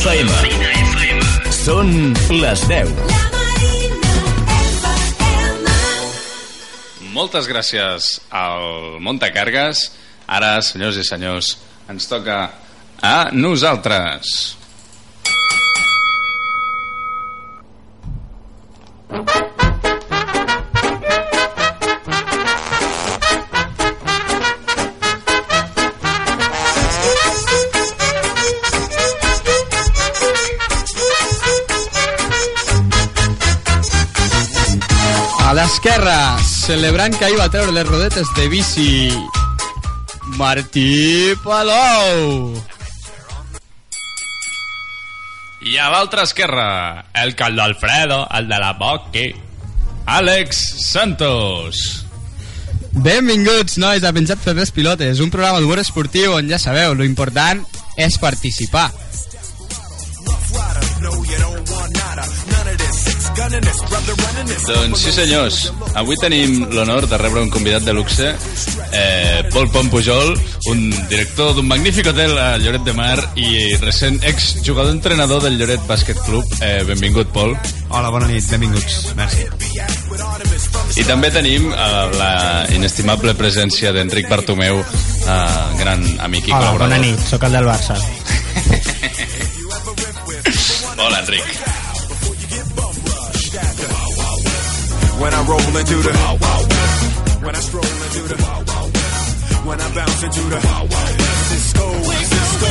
FM. Són les 10. Moltes gràcies al Montacargues. Ara, senyors i senyors, ens toca a nosaltres. A l'esquerra, celebrant que ahir va treure les rodetes de bici, Martí Palou. I a l'altra esquerra, el Caldo Alfredo, el de la Boqui, Àlex Santos. Benvinguts, nois, a Penjat per les Pilotes, un programa d'humor esportiu on ja sabeu, lo important és participar. Doncs sí senyors, avui tenim l'honor de rebre un convidat de luxe, eh, Pol Pom Pujol, un director d'un magnífic hotel a Lloret de Mar i recent exjugador-entrenador del Lloret Bàsquet Club. Eh, benvingut, Pol. Hola, bona nit, benvinguts. Merci. I també tenim eh, la inestimable presència d'Enric Bartomeu, eh, gran amic i Hola, col·laborador. bona nit, sóc el del Barça. Hola, Enric. When I roll into the when I stroll into the when I bounce into the Cisco, Cisco.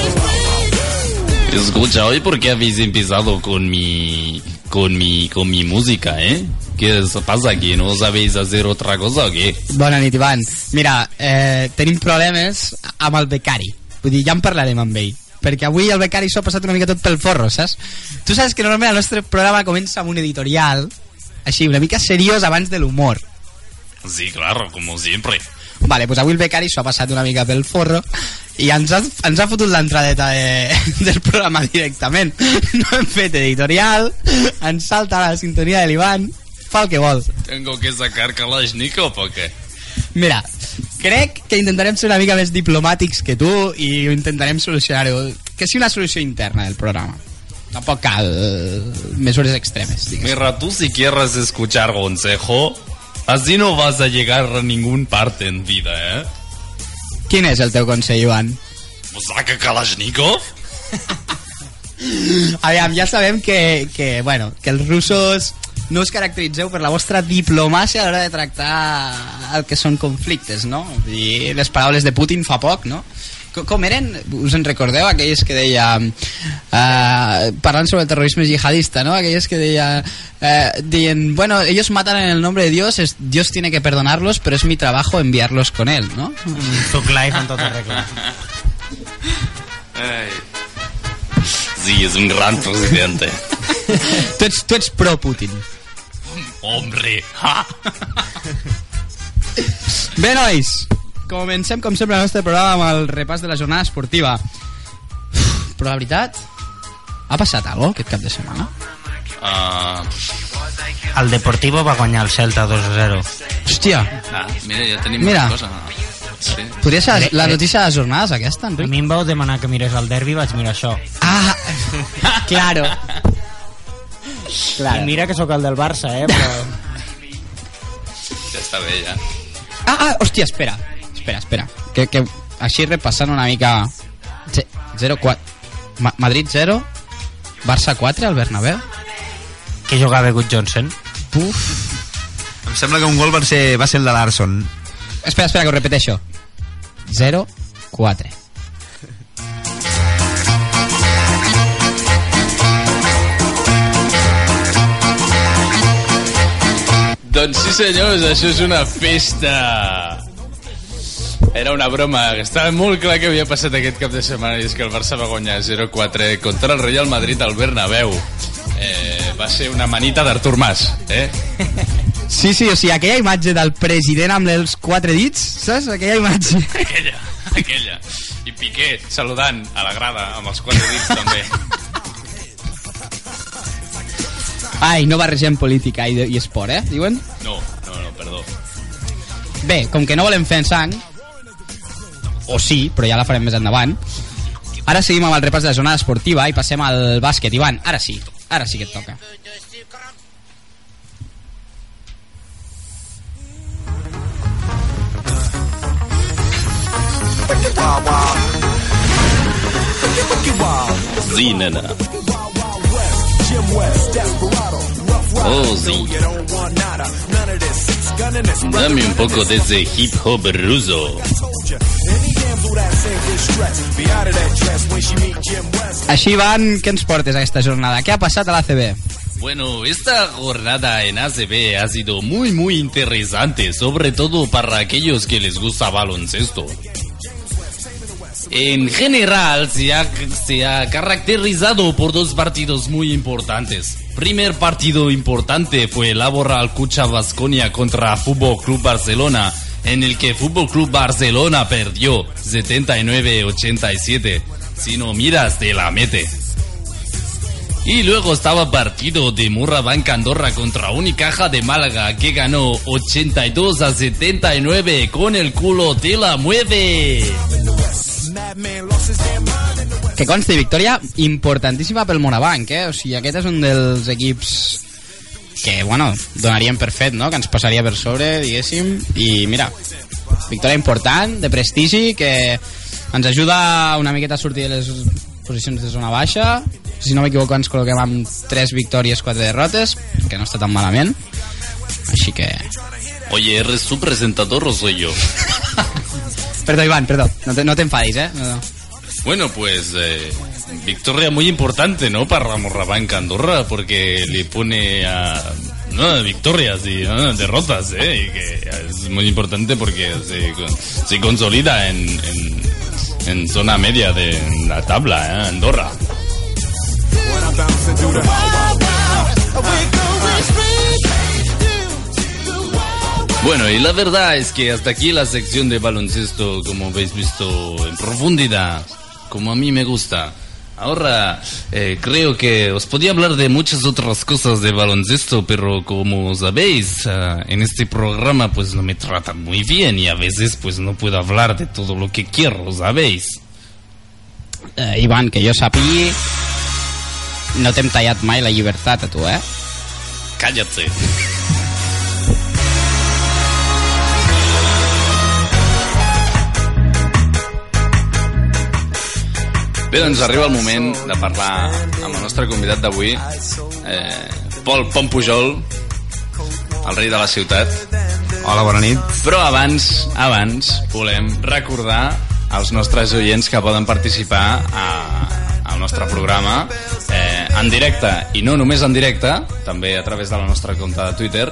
Escucha, hoy por qué habéis empezado con mi, con mi, con mi música, eh? ¿Qué os pasa aquí? ¿No sabéis hacer otra cosa o qué? Bona nit, Ivan. Mira, eh, tenim problemes amb el becari. Vull dir, ja en parlarem amb ell. Perquè avui el becari s'ho ha passat una mica tot pel forro, saps? Tu saps que normalment el nostre programa comença amb un editorial, així, una mica seriós abans de l'humor. Sí, claro, como siempre. Vale, pues avui el becari s'ho ha passat una mica pel forro i ens ha, ens ha fotut l'entradeta de, del programa directament. No hem fet editorial, ens salta la sintonia de l'Ivan, fa el que vol. ¿Tengo que sacar Kalashnikov o qué? Mira, crec que intentarem ser una mica més diplomàtics que tu i intentarem solucionar-ho. Que sigui una solució interna del programa. Tampoc cal eh, mesures extremes, digues. Mira, tú si quieres escuchar consejo, así no vas a llegar a ningún parte en vida, ¿eh? Quin és el teu consell, Joan? Pues saca Kalashnikov. Aviam, ja sabem que, que, bueno, que els russos no us caracteritzeu per la vostra diplomàcia a l'hora de tractar el que són conflictes, no? Dir, les paraules de Putin fa poc, no? Co- Com eren? Us en recordeu? Aquelles que deia... Uh, parlant sobre el terrorisme jihadista, ¿no? Aquelles que deia... Uh, dient, bueno, ellos matan en el nombre de Dios, es, Dios tiene que perdonarlos, pero es mi trabajo enviarlos con él, ¿no? Soc live en tota regla. Sí, es un gran presidente. tu, ets, tu ets pro-Putin. Hombre. Ja. Bé, nois, comencem com sempre el nostre programa amb el repàs de la jornada esportiva. Uf, però la veritat, ha passat alguna aquest cap de setmana? Uh, El Deportivo va guanyar el Celta 2-0. Hòstia, ah, mira, ja tenim Mira. una cosa. Sí. podria ser la eh. notícia de les jornades aquesta, A Enric? mi em vau demanar que mirés el derbi i vaig mirar això. Ah, claro. I claro. mira que sóc el del Barça, eh? Però... Ja està bé, ja. Ah, ah, hòstia, espera. Espera, espera. Que, que així repassant una mica... 0-4. Ma Madrid 0, Barça 4 al Bernabéu. que jugava Good Johnson. Uf. Em sembla que un gol va ser, va ser el de Larson. Espera, espera, que ho repeteixo. 0-4. Doncs sí, senyors, això és una festa. Era una broma, que estava molt clar que havia passat aquest cap de setmana i és que el Barça va guanyar 0-4 contra el Real Madrid al Bernabéu. Eh, va ser una manita d'Artur Mas, eh? Sí, sí, o sigui, aquella imatge del president amb els quatre dits, saps? Aquella imatge. Aquella, aquella. I Piqué saludant a la grada amb els quatre dits també. Ai, no barregem política i, i esport, eh? Diuen? No, no, no, perdó. Bé, com que no volem fer sang, o sí, però ja la farem més endavant, Ara seguim amb el repàs de la jornada esportiva i passem al bàsquet. Ivan, ara sí, ara sí que et toca. Sí, nena. Oh, sí. Dame un poco de ese hip hop ruso. Així van, què ens portes aquesta jornada? Què ha passat a l'ACB? Bueno, esta jornada en ACB ha sido muy, muy interesante, sobre todo para aquellos que les gusta baloncesto. En general, se ha, se ha caracterizado por dos partidos muy importantes. Primer partido importante fue el Laboral Cucha Vasconia contra Fútbol Club Barcelona, en el que Fútbol Club Barcelona perdió 79-87. Si no miras, te la mete. Y luego estaba partido de Murrabanca Andorra contra Unicaja de Málaga, que ganó 82 a 79 con el culo te la mueve. Que consti, victòria importantíssima pel Morabanc, eh? O sigui, aquest és un dels equips que, bueno, donaríem per fet, no? Que ens passaria per sobre, diguéssim, i mira, victòria important, de prestigi, que ens ajuda una miqueta a sortir de les posicions de zona baixa. Si no m'equivoco, ens col·loquem amb 3 victòries, 4 derrotes, que no està tan malament. Així que... Oye, ¿eres tu presentador o soy yo? Perdó, Iván, perdó. No te, no eh? No, no. Bueno, pues eh, victoria muy importante, ¿no? Para Morrabanca Andorra, porque le pone a... No, victorias y no, derrotas, ¿eh? Es muy importante porque se, se consolida en, en, en zona media de la tabla, ¿eh? Andorra. Bueno, y la verdad es que hasta aquí la sección de baloncesto, como habéis visto en profundidad, como a mí me gusta. Ahora eh, creo que os podía hablar de muchas otras cosas de baloncesto, pero como sabéis, ah, en este programa pues no me tratan muy bien y a veces pues no puedo hablar de todo lo que quiero, ¿sabéis? Eh, Ivan, que jo sàpigui, no t'hem tallat mai la llibertat a tu, eh? Cállate. Bé, doncs arriba el moment de parlar amb el nostre convidat d'avui, eh, Pol Pom Pujol, el rei de la ciutat. Hola, bona nit. Però abans, abans, volem recordar als nostres oients que poden participar a, al nostre programa eh, en directe, i no només en directe, també a través de la nostra compte de Twitter.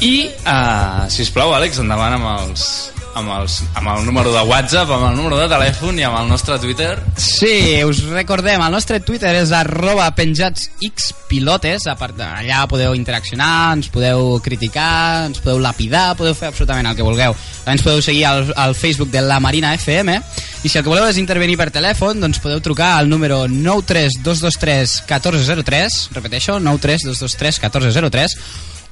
I, eh, si us plau, Àlex, endavant amb els, amb, els, amb el número de WhatsApp, amb el número de telèfon i amb el nostre Twitter. Sí, us recordem, el nostre Twitter és arroba penjatsxpilotes, a part d'allà podeu interaccionar, ens podeu criticar, ens podeu lapidar, podeu fer absolutament el que vulgueu. Ens podeu seguir al, al Facebook de la Marina FM, i si el que voleu és intervenir per telèfon, doncs podeu trucar al número 93223 1403, repeteixo, 93223 1403,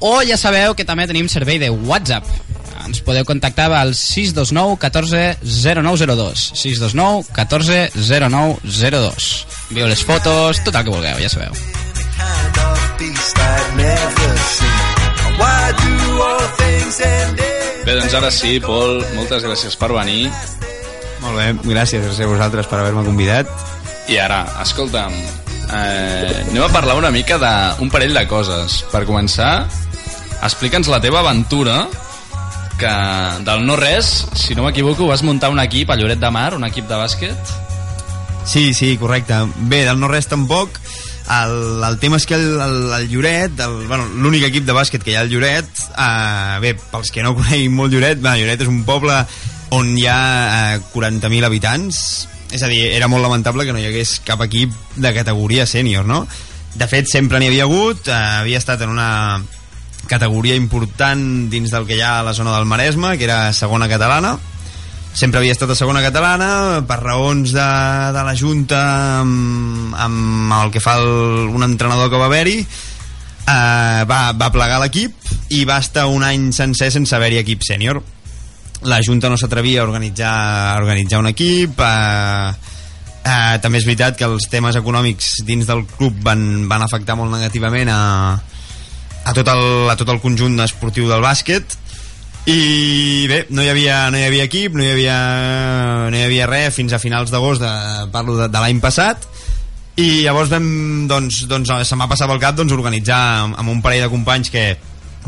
o ja sabeu que també tenim servei de WhatsApp. Ens podeu contactar al 629 14 0902. 629 14 0902. Viu les fotos, tot el que vulgueu, ja sabeu. Bé, doncs ara sí, Pol, moltes gràcies per venir. Molt bé, gràcies, gràcies a vosaltres per haver-me convidat. I ara, escolta'm, eh, anem a parlar una mica d'un parell de coses. Per començar, explica'ns la teva aventura que del no res, si no m'equivoco, vas muntar un equip a Lloret de Mar, un equip de bàsquet. Sí, sí, correcte. Bé, del no res tampoc. El, el tema és que el, el, el Lloret, el- bueno, l'únic equip de bàsquet que hi ha al Lloret, eh, bé, pels que no coneguin molt Lloret, bé, Lloret és un poble on hi ha eh, 40.000 habitants, és a dir, era molt lamentable que no hi hagués cap equip de categoria sènior, no? De fet, sempre n'hi havia hagut, eh, havia estat en una categoria important dins del que hi ha a la zona del Maresme, que era segona catalana, sempre havia estat a segona catalana per raons de, de la Junta amb, amb el que fa el, un entrenador que va haver-hi eh, va, va plegar l'equip i va estar un any sencer sense haver-hi equip sènior. La Junta no s'atrevia a organitzar, a organitzar un equip eh, Eh, també és veritat que els temes econòmics dins del club van, van afectar molt negativament a, a, tot el, a tot el conjunt esportiu del bàsquet. I bé, no hi havia, no hi havia equip, no hi havia, no hi havia res fins a finals d'agost, parlo de, de l'any passat, i llavors vam, doncs, doncs se m'ha passat pel cap doncs, organitzar amb, amb un parell de companys que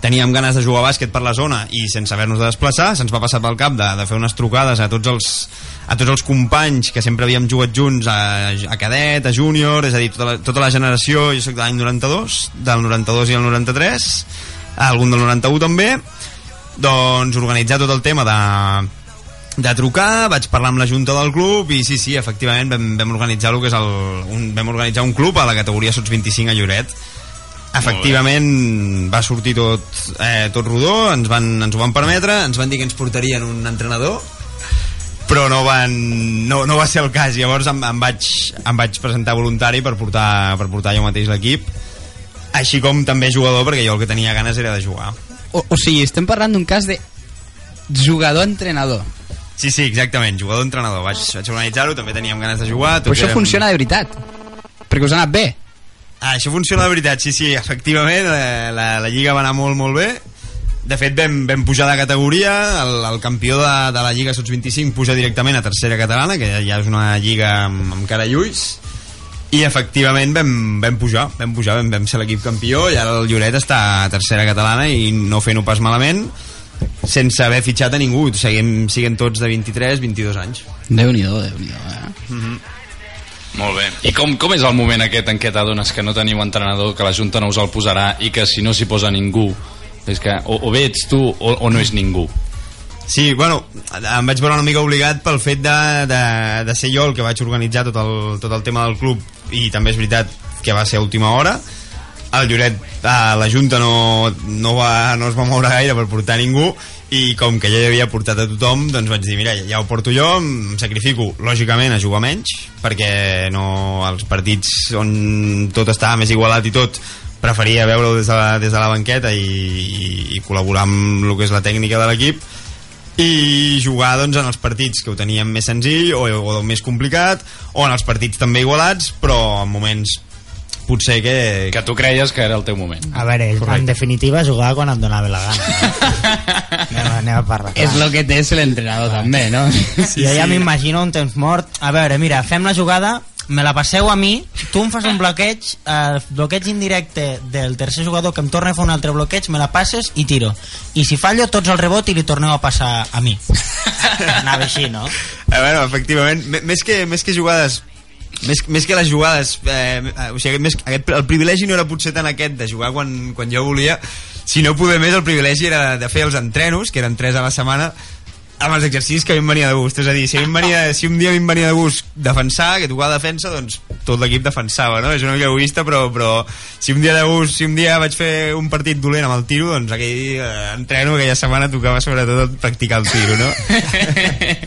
teníem ganes de jugar a bàsquet per la zona i sense haver-nos de desplaçar, se'ns va passar pel cap de, de fer unes trucades a tots els, a tots els companys que sempre havíem jugat junts a, a cadet, a júnior, és a dir, tota la, tota la generació, jo soc de l'any 92, del 92 i el 93, algun del 91 també, doncs organitzar tot el tema de, de trucar, vaig parlar amb la junta del club i sí, sí, efectivament vam, vam organitzar que és el, un, vam organitzar un club a la categoria Sots 25 a Lloret efectivament va sortir tot, eh, tot rodó ens, van, ens ho van permetre ens van dir que ens portarien un entrenador però no, van, no, no va ser el cas llavors em, em, vaig, em vaig presentar voluntari per portar, per portar jo mateix l'equip així com també jugador perquè jo el que tenia ganes era de jugar O, o sigui, estem parlant d'un cas de jugador-entrenador. Sí, sí, exactament, jugador-entrenador. Vaig, vaig organitzar-ho, també teníem ganes de jugar. Però això funciona de veritat. Perquè us ha anat bé. Ah, això funciona de veritat, sí, sí, efectivament, la, la, la Lliga va anar molt, molt bé. De fet, vam, vam pujar de categoria, el, el campió de, de la Lliga Sots 25 puja directament a tercera catalana, que ja és una lliga amb, amb cara i ulls, i efectivament vam, vam pujar, vam pujar, vam, vam ser l'equip campió, i ara el Lloret està a tercera catalana i no fent-ho pas malament, sense haver fitxat a ningú, seguim, siguen tots de 23, 22 anys. Déu-n'hi-do, déu nhi déu eh? Molt bé. I com, com és el moment aquest en què t'adones que no teniu entrenador, que la Junta no us el posarà i que si no s'hi posa ningú, és que o, o bé ets tu o, o no és ningú? Sí, bueno, em vaig veure una mica obligat pel fet de, de, de ser jo el que vaig organitzar tot el, tot el tema del club i també és veritat que va ser a última hora el Lloret, eh, la Junta no, no, va, no es va moure gaire per portar ningú i com que ja hi havia portat a tothom doncs vaig dir, mira, ja ho porto jo em sacrifico, lògicament, a jugar menys perquè no, els partits on tot estava més igualat i tot preferia veure-ho des, de la, des de la banqueta i, i, i col·laborar amb el que és la tècnica de l'equip i jugar doncs, en els partits que ho teníem més senzill o, o més complicat o en els partits també igualats però en moments potser que... Que tu creies que era el teu moment. A veure, Correcte. en definitiva jugava quan et donava la gana. Anem, a- anem a parlar. És lo que té ser l'entrenador també, no? Sí, jo ja m'imagino un temps mort. A veure, mira, fem la jugada, me la passeu a mi, tu em fas un bloqueig, eh, bloqueig indirecte del tercer jugador que em torna a fer un altre bloqueig, me la passes i tiro. I si fallo, tots al rebot i li torneu a passar a mi. Anava així, no? A veure, efectivament, me- més que, més que jugades més, més que les jugades eh, eh, o sigui, més, aquest, el privilegi no era potser tant aquest de jugar quan, quan jo volia sinó poder més el privilegi era de fer els entrenos que eren 3 a la setmana amb els exercicis que a mi em venia de gust és a dir, si, a venia, si un dia a mi em venia de gust defensar, que tocava defensa doncs tot l'equip defensava, no? és una mica egoista però, però si un dia de gust si un dia vaig fer un partit dolent amb el tiro doncs aquell eh, entreno aquella setmana tocava sobretot practicar el tiro no?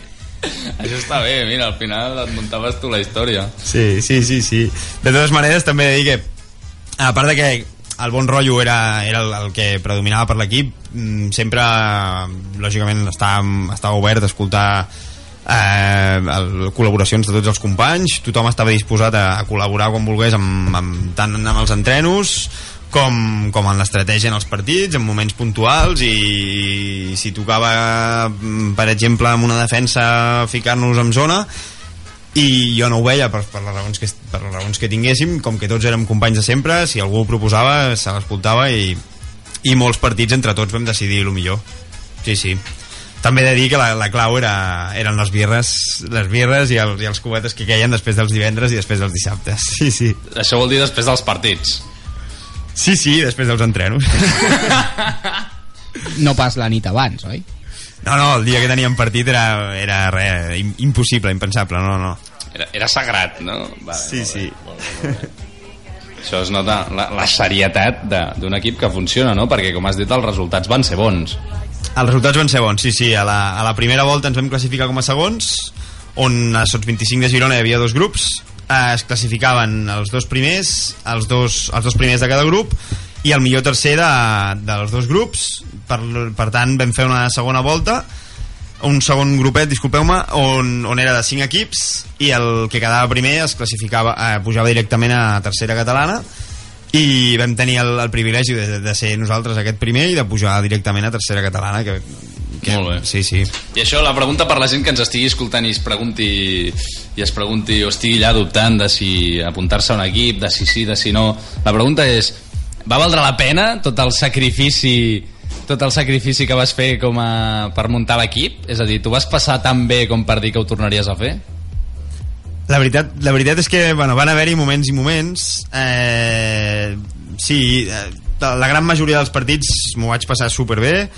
Això està bé, mira, al final et muntaves tu la història. Sí, sí, sí, sí. De totes maneres, també he de dir que, a part de que el bon rotllo era, era el, el que predominava per l'equip, mm, sempre, lògicament, estava, estava obert a escoltar eh, el, col·laboracions de tots els companys, tothom estava disposat a, a col·laborar quan volgués amb, amb, tant amb els entrenos com, com en l'estratègia en els partits, en moments puntuals i si tocava mm, per exemple amb una defensa ficar-nos en zona i jo no ho veia per, per, les raons que, per les raons que tinguéssim com que tots érem companys de sempre si algú ho proposava se l'escoltava i, i molts partits entre tots vam decidir el millor sí, sí també he de dir que la, la clau era, eren les birres, les birres i, el, i els cubetes que queien després dels divendres i després dels dissabtes. Sí, sí. Això vol dir després dels partits. Sí, sí, després dels entrenos. No pas la nit abans, oi? No, no, el dia que teníem partit era, era im- impossible, impensable, no, no. Era, era sagrat, no? Vale, Sí, molt sí. Bé, molt bé, molt bé. Això es nota la, la serietat de- d'un equip que funciona, no? Perquè, com has dit, els resultats van ser bons. Els resultats van ser bons, sí, sí. A la, a la primera volta ens vam classificar com a segons, on a Sots 25 de Girona hi havia dos grups, eh, es classificaven els dos primers, els dos, els dos primers de cada grup, i el millor tercer de, dels dos grups, per, per tant vam fer una segona volta, un segon grupet, disculpeu-me, on, on era de 5 equips i el que quedava primer es classificava, eh, pujava directament a tercera catalana i vam tenir el, el privilegi de, de ser nosaltres aquest primer i de pujar directament a tercera catalana que, que, Molt bé. sí, sí. I això, la pregunta per la gent que ens estigui escoltant i es pregunti, i es pregunti o estigui allà dubtant de si apuntar-se a un equip, de si sí, de si no... La pregunta és, va valdre la pena tot el sacrifici tot el sacrifici que vas fer com a, per muntar l'equip? És a dir, tu vas passar tan bé com per dir que ho tornaries a fer? La veritat, la veritat és que bueno, van haver-hi moments i moments eh, sí, eh, la gran majoria dels partits m'ho vaig passar superbé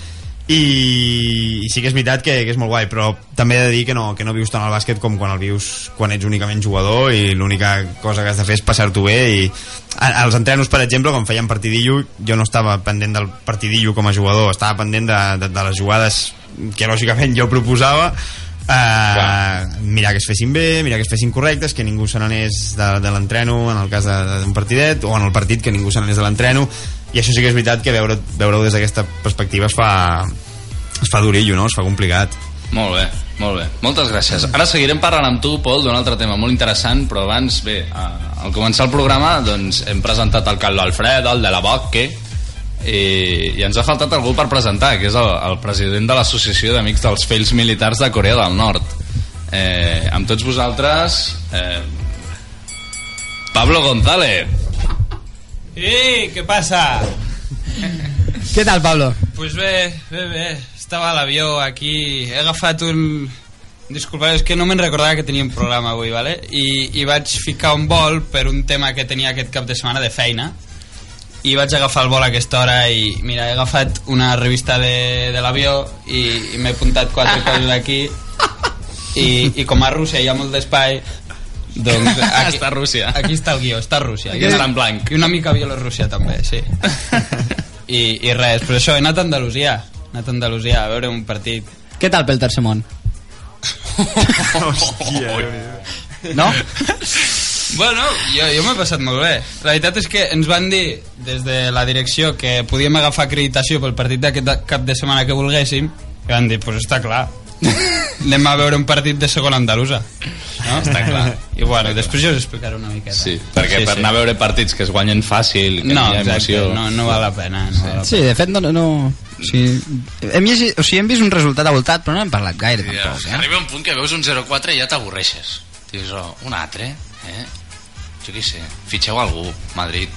i, i sí que és veritat que, que és molt guai però també he de dir que no, que no vius tant el bàsquet com quan el vius quan ets únicament jugador i l'única cosa que has de fer és passar-t'ho bé i als entrenos per exemple quan feien partidillo jo no estava pendent del partidillo com a jugador estava pendent de, de, de les jugades que lògicament jo proposava Uh, mirar que es fessin bé, mirar que es fessin correctes, que ningú se n'anés de, de l'entreno en el cas d'un partidet, o en el partit que ningú se n'anés de l'entreno, i això sí que és veritat que veure- veure-ho des d'aquesta perspectiva es fa, es fa durillo, no? es fa complicat. Molt bé, molt bé. Moltes gràcies. Ara seguirem parlant amb tu, Pol, d'un altre tema molt interessant, però abans, bé, a- al començar el programa doncs, hem presentat el Carlo Alfredo, el de la Bocque, i, i ens ha faltat algú per presentar, que és el, el president de l'Associació d'Amics dels Fells Militars de Corea del Nord. Eh, amb tots vosaltres, eh, Pablo González. Ei, què passa? Què tal, Pablo? Pues bé, bé, bé. Estava a l'avió aquí. He agafat un... Disculpeu, és que no me'n recordava que teníem programa avui, ¿vale? I, I vaig ficar un vol per un tema que tenia aquest cap de setmana de feina i vaig agafar el vol a aquesta hora i mira, he agafat una revista de, de l'avió i, i m'he apuntat quatre coses aquí i, i com a Rússia hi ha molt d'espai doncs aquí, Està a Rússia. aquí està el guió, està a Rússia Aquí està en blanc. i una mica a Bielorússia també, sí i, i res, però això, he anat a Andalusia he anat a Andalusia a veure un partit Què tal pel tercer món? Hòstia, No? Bueno, jo, jo m'he passat molt bé. La veritat és que ens van dir des de la direcció que podíem agafar acreditació pel partit d'aquest de- cap de setmana que volguéssim i van dir, doncs pues està clar. Anem a veure un partit de segona andalusa. No? Està clar. I bueno, després jo us explicaré una miqueta. Sí, perquè sí, per anar a veure partits que es guanyen fàcil, que No, no, hi ha exacte, emoció... no, no val la pena. No val la Sí, de fet, no... no sí. hem, llegit, o sigui, hem vist un resultat avoltat, però no hem parlat gaire, Ja, tampoc, eh? Arriba un punt que veus un 0-4 i ja t'avorreixes. Dius, oh, un altre, eh? Jo què sé, fitxeu algú, Madrid.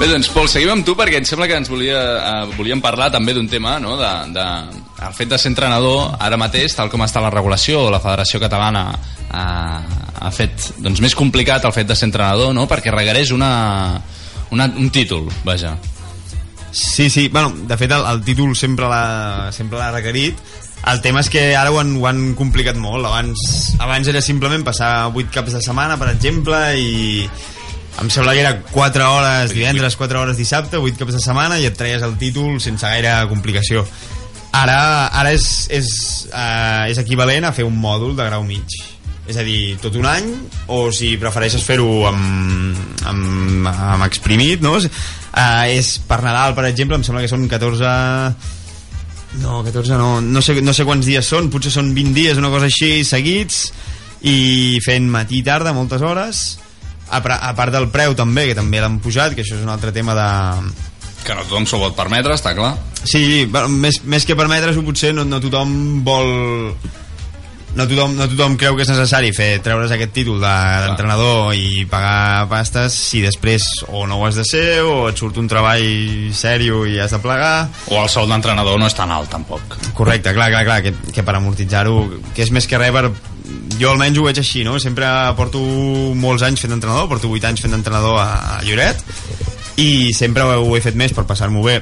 Bé, doncs, Pol, seguim amb tu perquè em sembla que ens volia, eh, volíem parlar també d'un tema, no?, de, de, el fet de ser entrenador ara mateix, tal com està la regulació, la Federació Catalana ha, ha fet doncs, més complicat el fet de ser entrenador, no?, perquè requereix una, una, un títol, vaja. Sí, sí, bueno, de fet el, el títol sempre l'ha requerit el tema és que ara ho han, ho han complicat molt abans, abans era simplement passar 8 caps de setmana, per exemple i em sembla que era 4 hores divendres, 4 hores dissabte 8 caps de setmana i et treies el títol sense gaire complicació. Ara, ara és, és, uh, és equivalent a fer un mòdul de grau mig. És a dir, tot un any o si prefereixes fer-ho amb, amb, amb exprimit no? Uh, és per Nadal per exemple em sembla que són 14 no, 14 no, no sé, no sé quants dies són, potser són 20 dies, una cosa així, seguits, i fent matí i tarda, moltes hores, a, a part del preu també, que també l'han pujat, que això és un altre tema de... Que no tothom s'ho pot permetre, està clar. Sí, més, més que permetre-s'ho potser no, no tothom vol... No tothom, no tothom creu que és necessari fer treure's aquest títol de- d'entrenador i pagar pastes si després o no ho has de ser o et surt un treball sèrio i has de plegar O el sou d'entrenador no és tan alt, tampoc. Correcte, clar, clar, clar, que, que per amortitzar-ho, que és més que res per... Jo almenys ho veig així, no? Sempre porto molts anys fent d'entrenador, porto 8 anys fent d'entrenador a, Lloret, i sempre ho he fet més per passar-m'ho bé,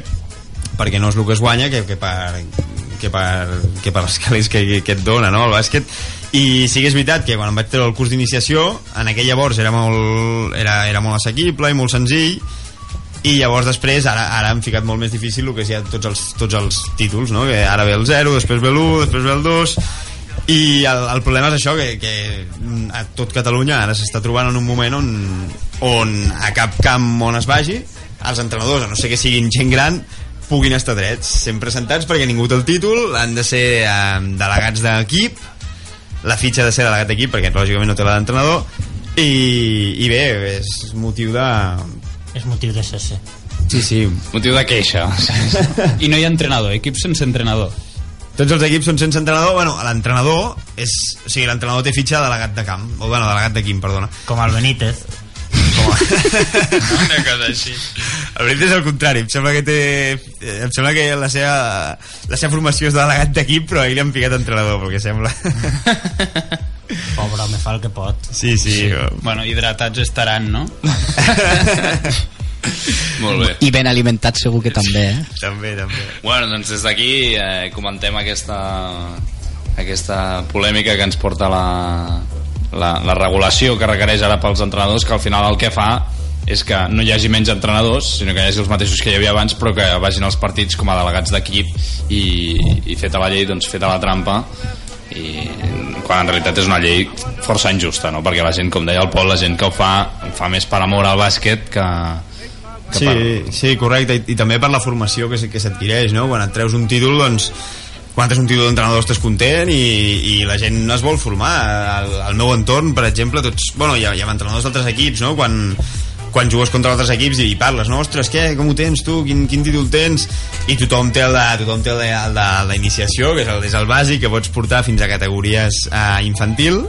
perquè no és el que es guanya que, que per que per, que per els calés que, que et dona no, el bàsquet i sí que és veritat que quan em vaig treure el curs d'iniciació en aquell llavors era molt, era, era molt assequible i molt senzill i llavors després ara, ara hem ficat molt més difícil el que és ja tots els, tots els títols no? que ara ve el 0, després ve l'1 després ve el 2 i el, el problema és això que, que a tot Catalunya ara s'està trobant en un moment on, on a cap camp on es vagi els entrenadors, a no ser que siguin gent gran, puguin estar drets, sempre sentats perquè ningú té el títol, han de ser eh, delegats d'equip, la fitxa ha de ser delegat d'equip perquè lògicament no té la d'entrenador, i, i bé, és motiu de... És motiu de CC. Sí, sí. Motiu de queixa. I no hi ha entrenador, equip sense entrenador. Tots els equips són sense entrenador, bueno, l'entrenador és... O sigui, l'entrenador té fitxa de delegat de camp, o bueno, delegat d'equip, perdona. Com el Benítez. Com a... Una cosa així. El Benítez és el contrari, em sembla que té... eh, Em sembla que la seva, la seva formació és de delegat d'equip, però a ell li han picat entrenador, perquè sembla... Pobre home, fa el que pot. Sí, sí. sí. Bueno, hidratats estaran, no? Molt bé. I ben alimentat segur que també, eh? també, també. Bueno, doncs des d'aquí eh, comentem aquesta, aquesta polèmica que ens porta la, la, la regulació que requereix ara pels entrenadors, que al final el que fa és que no hi hagi menys entrenadors, sinó que hi hagi els mateixos que hi havia abans, però que vagin als partits com a delegats d'equip i, i feta la llei, doncs feta la trampa i quan en realitat és una llei força injusta, no? perquè la gent, com deia el Pol, la gent que ho fa, ho fa més per amor al bàsquet que, que Sí, per... sí, correcte, I, i també per la formació que, que s'adquireix, no? Quan et treus un títol, doncs, quan tens un títol d'entrenador estàs content i, i la gent es vol formar. Al, al meu entorn, per exemple, tots... Bueno, hi ha, hi ha entrenadors d'altres equips, no? Quan, quan jugues contra altres equips i parles, no? Ostres, què? Com ho tens tu? Quin, quin títol tens? I tothom té el de, tothom té el de, el de la iniciació, que és el, és el bàsic, que pots portar fins a categories eh, infantil,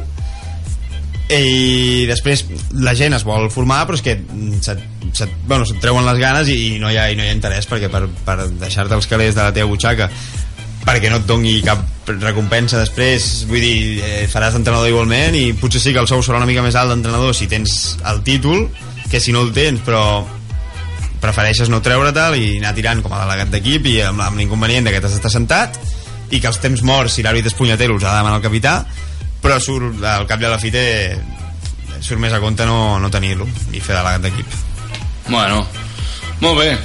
i després la gent es vol formar però és que se't, se't, bueno, se't treuen les ganes i, i no, hi ha, i no hi ha interès perquè per, per deixar-te els calés de la teva butxaca perquè no et doni cap recompensa després vull dir, eh, faràs d'entrenador igualment i potser sí que el sou serà una mica més alt d'entrenador si tens el títol que si no el tens però prefereixes no treure-te'l i anar tirant com a delegat d'equip i amb, amb l'inconvenient que t'has d'estar sentat i que els temps morts, si l'àrbit és punyetero, els ha de demanar el capità però surt, al cap i a la fi té, surt més a compte no, no tenir-lo i fer delegat d'equip Bueno, molt bé.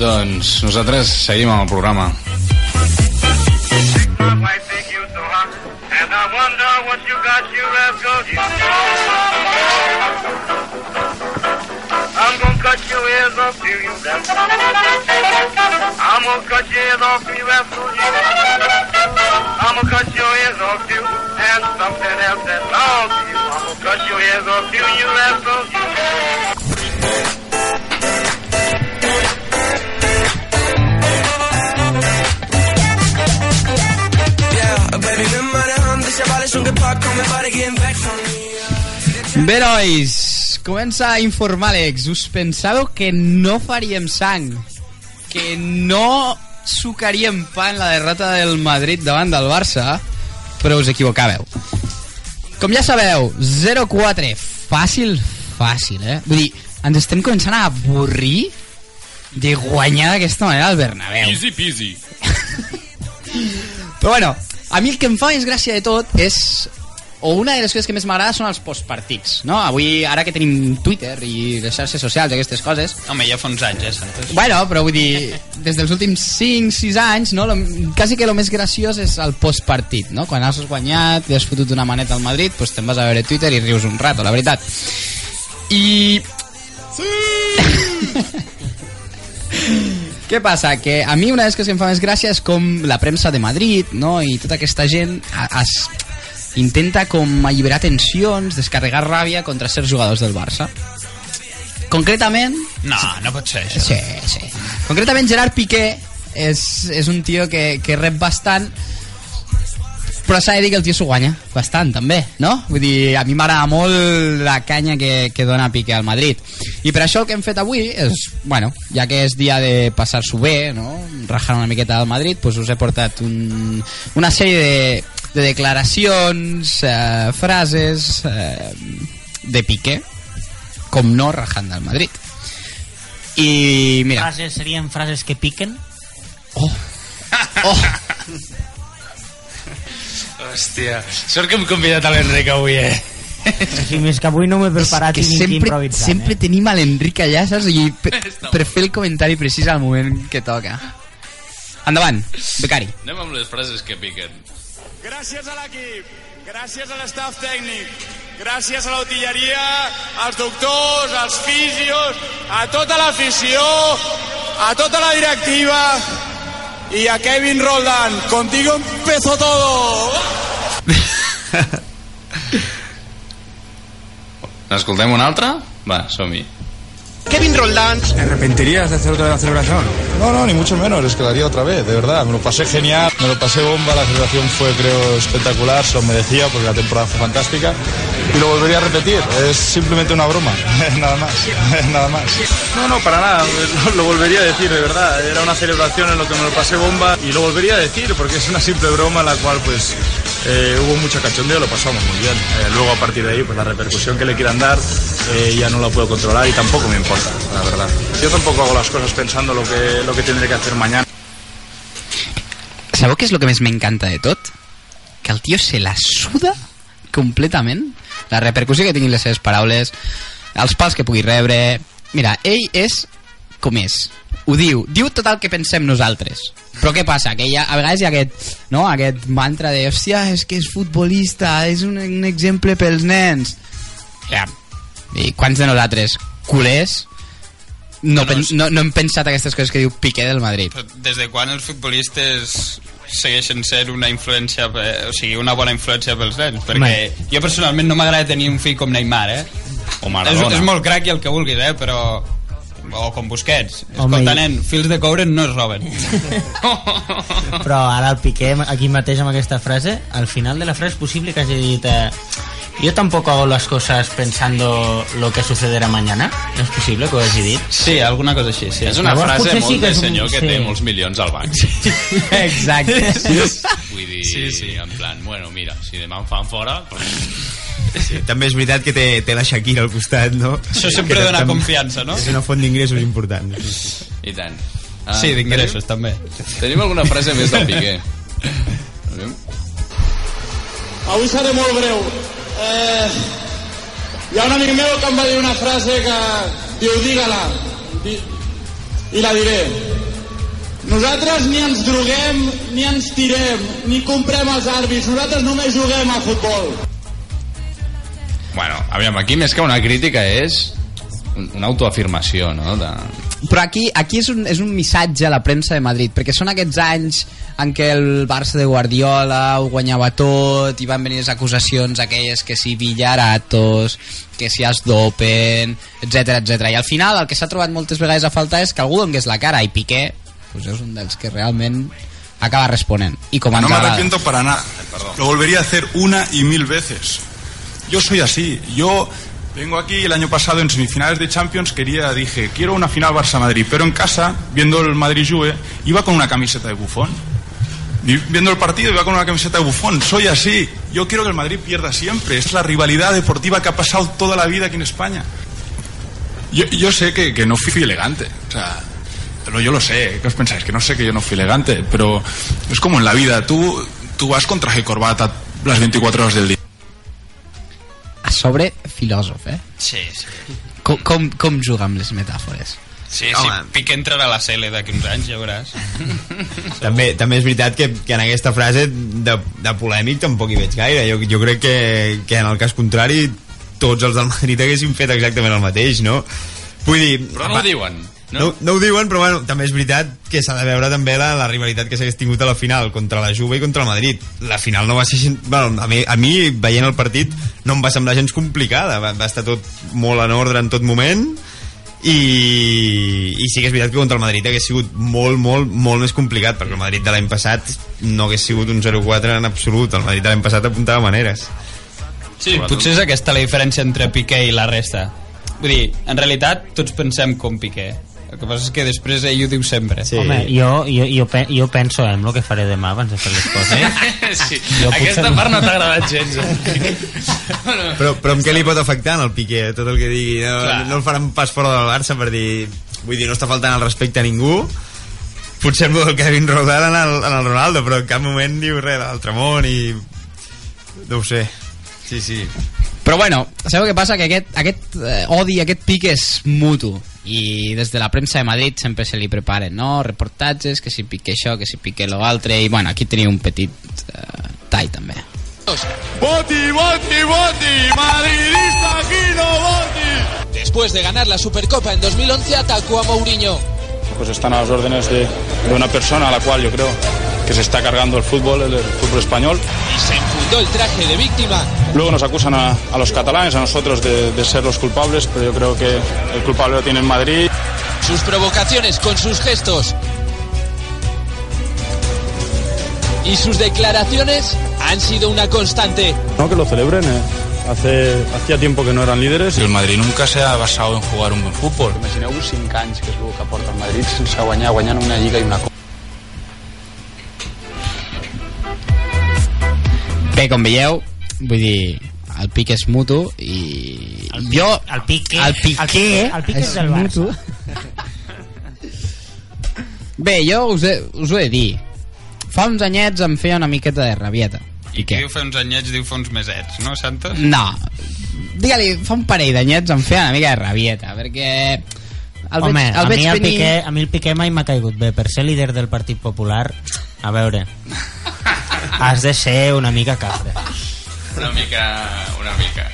Doncs nosaltres seguim amb el programa. And I wonder what you got, you rascal. I'm gonna cut your ears off to you, rascal. I'm gonna cut your ears off to you, rascal. I'm gonna cut your ears off to you, and something else that belongs to you. I'm gonna cut your ears off to you, rascal. Bé, nois, comença a informar l'Ex. Us pensàveu que no faríem sang? Que no sucaríem pa en la derrota del Madrid davant del Barça? Però us equivocàveu. Com ja sabeu, 0-4. Fàcil, fàcil, eh? Vull dir, ens estem començant a avorrir de guanyar d'aquesta manera al Bernabéu. Easy peasy. Però bueno, a mi el que em fa més gràcia de tot és o una de les coses que més m'agrada són els postpartits, no? Avui, ara que tenim Twitter i les xarxes socials i aquestes coses, Home, ja fa uns anys, eh, Santos? bueno, però vull dir, des dels últims 5-6 anys, no? Lo, quasi que el més graciós és el postpartit, no? Quan has guanyat i has fotut una maneta al Madrid, doncs te'n vas a veure Twitter i rius un rato, la veritat. I... Què passa? Que a mi una de les coses que em fa més gràcia és com la premsa de Madrid no? i tota aquesta gent es, intenta com alliberar tensions, descarregar ràbia contra certs jugadors del Barça. Concretament, No, no pot ser això. Sí, sí. Concretament Gerard Piqué és, és un tio que, que rep bastant però s'ha de dir que el tio s'ho guanya bastant també, no? Vull dir, a mi m'agrada molt la canya que, que dona Piqué al Madrid i per això el que hem fet avui és, bueno, ja que és dia de passar-s'ho bé, no? Rajar una miqueta al Madrid, doncs us he portat un, una sèrie de, de declaracions, eh, frases eh, de Piqué com no rajant del Madrid i mira Frases serien frases que piquen? oh, oh, Hòstia, sort que hem convidat a l'Enric avui, eh? Sí, més que avui no m'he preparat ni que sempre, improvisar. sempre eh? tenim a l'Enric allà saps? I per, per fer el comentari precís al moment que toca endavant, becari Anem amb les frases que piquen. Gràcies a l'equip. Gràcies a l'estaf tècnic, gràcies a l'utilleria, als doctors, als fisios, a tota l'afició, a tota la directiva i a Kevin Roldán. Contigo empezó todo. N'escoltem una altra? Va, som-hi. Kevin Roldán. ¿Te arrepentirías de hacer otra vez la celebración? No, no, ni mucho menos, es que otra vez, de verdad. Me lo pasé genial, me lo pasé bomba, la celebración fue, creo, espectacular, se lo merecía porque la temporada fue fantástica. Y lo volvería a repetir, es simplemente una broma, nada más, nada más. No, no, para nada, lo, lo volvería a decir, de verdad. Era una celebración en lo que me lo pasé bomba y lo volvería a decir porque es una simple broma en la cual, pues, eh, hubo mucho cachondeo, lo pasamos muy bien. Eh, luego, a partir de ahí, pues la repercusión que le quieran dar eh, ya no la puedo controlar y tampoco me importa, la verdad. Yo tampoco hago las cosas pensando lo que, lo que tendré que hacer mañana. Sabeu què és el que més m'encanta de tot? Que el tio se la suda completament. La repercussió que tinguin les seves paraules, els pals que pugui rebre... Mira, ell és com és. Ho diu. Diu tot el que pensem nosaltres. Però què passa? Que hi ha, a vegades hi ha aquest, no? aquest mantra de hòstia, és que és futbolista, és un, un exemple pels nens. Ja. I quants de nosaltres, culers, no, pen, no, no hem pensat aquestes coses que diu Piqué del Madrid. Però des de quan els futbolistes segueixen sent una influència, eh, o sigui, una bona influència pels nens? Perquè Home. jo personalment no m'agrada tenir un fill com Neymar, eh? O És, Maradona. és molt crac i el que vulguis, eh? Però... O com Busquets. Home, Escolta, nen, fils de coure no es roben. Però ara el Piqué, aquí mateix amb aquesta frase, al final de la frase és possible que hagi dit eh, yo tampoco hago las cosas pensando lo que sucederá mañana. ¿Es posible que ho hagi dit? Sí, alguna cosa així, sí. És una Llavors, frase potser molt sí que de és un- senyor que sí. té molts milions al banc. Exacte. Vull dir, sí, sí. en plan, bueno, mira, si demà em fan fora... Sí, també és veritat que té, té la Shakira al costat, no? Això sempre Que dona tam- confiança, no? És una font d'ingressos important. Sí, sí. I tant. Ah, Sí, d'ingressos, també. Tenim, tenim alguna frase més del Piqué? Avui seré molt breu. Eh, hi ha un amic meu que em va dir una frase que diu, digue-la, di, i la diré. Nosaltres ni ens droguem, ni ens tirem, ni comprem els àrbits, nosaltres només juguem a futbol. Bueno, aviam, aquí més que una crítica és un- una autoafirmació, no? De... Però aquí, aquí és, un, és un missatge a la premsa de Madrid, perquè són aquests anys en què el Barça de Guardiola ho guanyava tot i van venir les acusacions aquelles que si Villaratos, que si es dopen, etc etc. I al final el que s'ha trobat moltes vegades a faltar és que algú donés la cara i Piqué pues és un dels que realment acaba responent. I com No me agrada. arrepiento para nada. Lo volvería a hacer una y mil veces. Yo soy así. Yo vengo aquí el año pasado en semifinales de Champions, quería, dije, quiero una final Barça-Madrid, pero en casa, viendo el Madrid-Juve, iba con una camiseta de bufón. Viendo el partido iba con una camiseta de bufón. Soy así. Yo quiero que el Madrid pierda siempre. Es la rivalidad deportiva que ha pasado toda la vida aquí en España. Yo, sé que, que no fui elegante. O sea, pero yo lo sé. ¿Qué os pensáis? Que no sé que yo no fui elegante. Pero es como en la vida. Tú, tú vas con traje y corbata las 24 horas del día. Sobre, filòsof, eh? Sí, sí. Com, com, com juga amb les metàfores? Sí, sí, Home. Piqué entrarà a la CL d'aquí uns anys, ja veuràs. També, també és veritat que, que en aquesta frase de, de polèmic tampoc hi veig gaire. Jo, jo crec que, que en el cas contrari tots els del Madrid haguessin fet exactament el mateix, no? Vull dir... Però no ho diuen, No? no? no ho diuen, però bueno, també és veritat que s'ha de veure també la, la rivalitat que s'hagués tingut a la final contra la Juve i contra el Madrid. La final no va ser... Bueno, a mi, a mi veient el partit, no em va semblar gens complicada. Va, va estar tot molt en ordre en tot moment i, i sí que és veritat que contra el Madrid hagués sigut molt, molt, molt més complicat perquè el Madrid de l'any passat no hagués sigut un 0-4 en absolut el Madrid de l'any passat apuntava maneres Sí, potser és aquesta la diferència entre Piqué i la resta. Vull dir, en realitat tots pensem com Piqué. El que passa és que després ell ho diu sempre. Sí. Home, jo, jo, jo, pe jo penso en el que faré demà abans de fer les coses. sí. Jo Aquesta potser- part no t'ha agradat gens. eh? però, però amb què li pot afectar en el Piqué tot el que digui no, Clar. no el faran pas fora del Barça per dir vull dir, no està faltant el respecte a ningú potser el del Kevin Rodal en el, en el Ronaldo però en cap moment diu res de l'altre món i no ho sé sí, sí Però bueno, sabeu què passa? Que aquest, aquest eh, odi, aquest pic és mutu i des de la premsa de Madrid sempre se li preparen no? reportatges, que si pique això, que si pique lo altre i bueno, aquí teniu un petit eh, tall també Boti, Boti, Boti, madridista Kino Boti. Después de ganar la Supercopa en 2011, atacó a Mourinho. Pues están a las órdenes de, de una persona a la cual yo creo que se está cargando el fútbol, el, el fútbol español. Y se el traje de víctima. Luego nos acusan a, a los catalanes, a nosotros, de, de ser los culpables, pero yo creo que el culpable lo tiene en Madrid. Sus provocaciones con sus gestos y sus declaraciones han sido una constante. No, que lo celebren. eh. Hace, hacía tiempo que no eran líderes. El Madrid nunca se ha basado en jugar un buen fútbol. Imagineu-vos 5 anys, que el que porta el Madrid, sense guanyar, guanyant una lliga i una copa. Bé, com veieu, vull dir, el pic és mutu i El, jo... el pique, El piqué el pique, el pique és del Barça. Bé, jo us, he, us ho he de dir. Fa uns anyets em feia una miqueta de rabieta. I Qui diu fa uns anyets, diu fa uns mesets, no, Santos? No. Digue-li, fa un parell d'anyets em feia una mica de rabieta, perquè... El Home, veig, a, el veig mi el venir... Piqué, a mi el Piqué mai m'ha caigut bé. Per ser líder del Partit Popular, a veure, has de ser una mica cabra. Una mica... Una mica.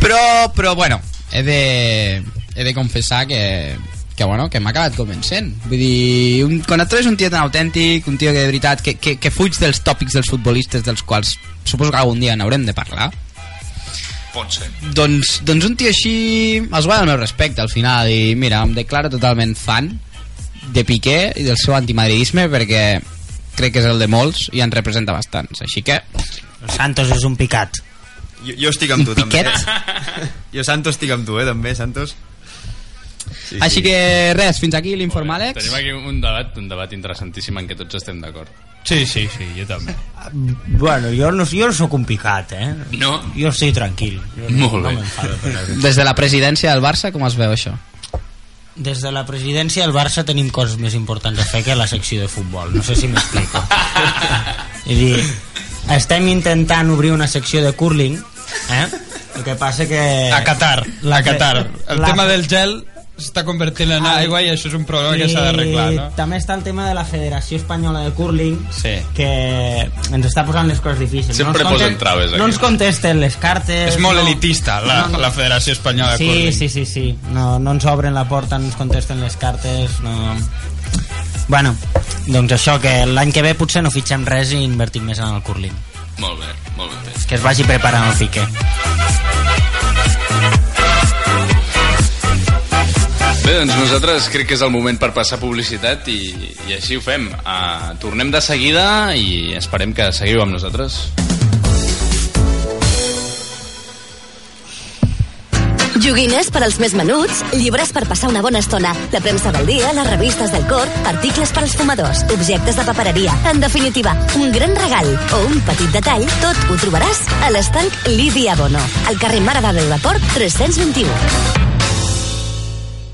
Però, però bueno, he de, he de confessar que, que, bueno, que m'ha acabat convencent. Vull dir, un, quan et trobes un tio tan autèntic, un tio que de veritat, que, que, que fuig dels tòpics dels futbolistes dels quals suposo que algun dia n'haurem de parlar, Pot ser. doncs, doncs un tio així es guanya el meu respecte al final i mira, em declaro totalment fan de Piqué i del seu antimadridisme perquè crec que és el de molts i en representa bastants així que Santos és un picat Jo, jo estic amb tu, Un també. piquet? Jo, Santos, estic amb tu, eh, també, Santos. Sí, així que res, fins aquí l'informe Àlex Tenim aquí un debat, un debat interessantíssim en què tots estem d'acord. Sí, sí, sí, jo també. Bueno, jo no, jo no sóc un picat, eh? No? Jo estic tranquil. Jo no, Molt bé. No per res. des de la presidència del Barça com es veu això? Des de la presidència del Barça tenim coses més importants a fer que la secció de futbol. No sé si m'explico. És a dir, estem intentant obrir una secció de curling, eh? El que passa que... A Qatar, La a Qatar. El la- tema del gel s'està convertint en aigua i això és un problema que s'ha d'arreglar, no? I també està el tema de la Federació Espanyola de Curling, Sí. que ens està posant les coses difícils. Sempre ens posen traves, No aquí. ens contesten les cartes... És molt no, elitista, la, no, no. la Federació Espanyola de Sí, Curling. sí, sí, sí. No, no ens obren la porta, no ens contesten les cartes, no... Bueno, doncs això, que l'any que ve potser no fitxem res i invertim més en el curling. Molt bé, molt entès. Que es vagi preparant el Piqué. Bé, doncs nosaltres crec que és el moment per passar publicitat i, i així ho fem. Uh, tornem de seguida i esperem que seguiu amb nosaltres. Joguines per als més menuts, llibres per passar una bona estona, la premsa del dia, les revistes del cor, articles per als fumadors, objectes de papereria. En definitiva, un gran regal o un petit detall, tot ho trobaràs a l'estanc Lídia Bono, al carrer Mare de Déu de Port 321.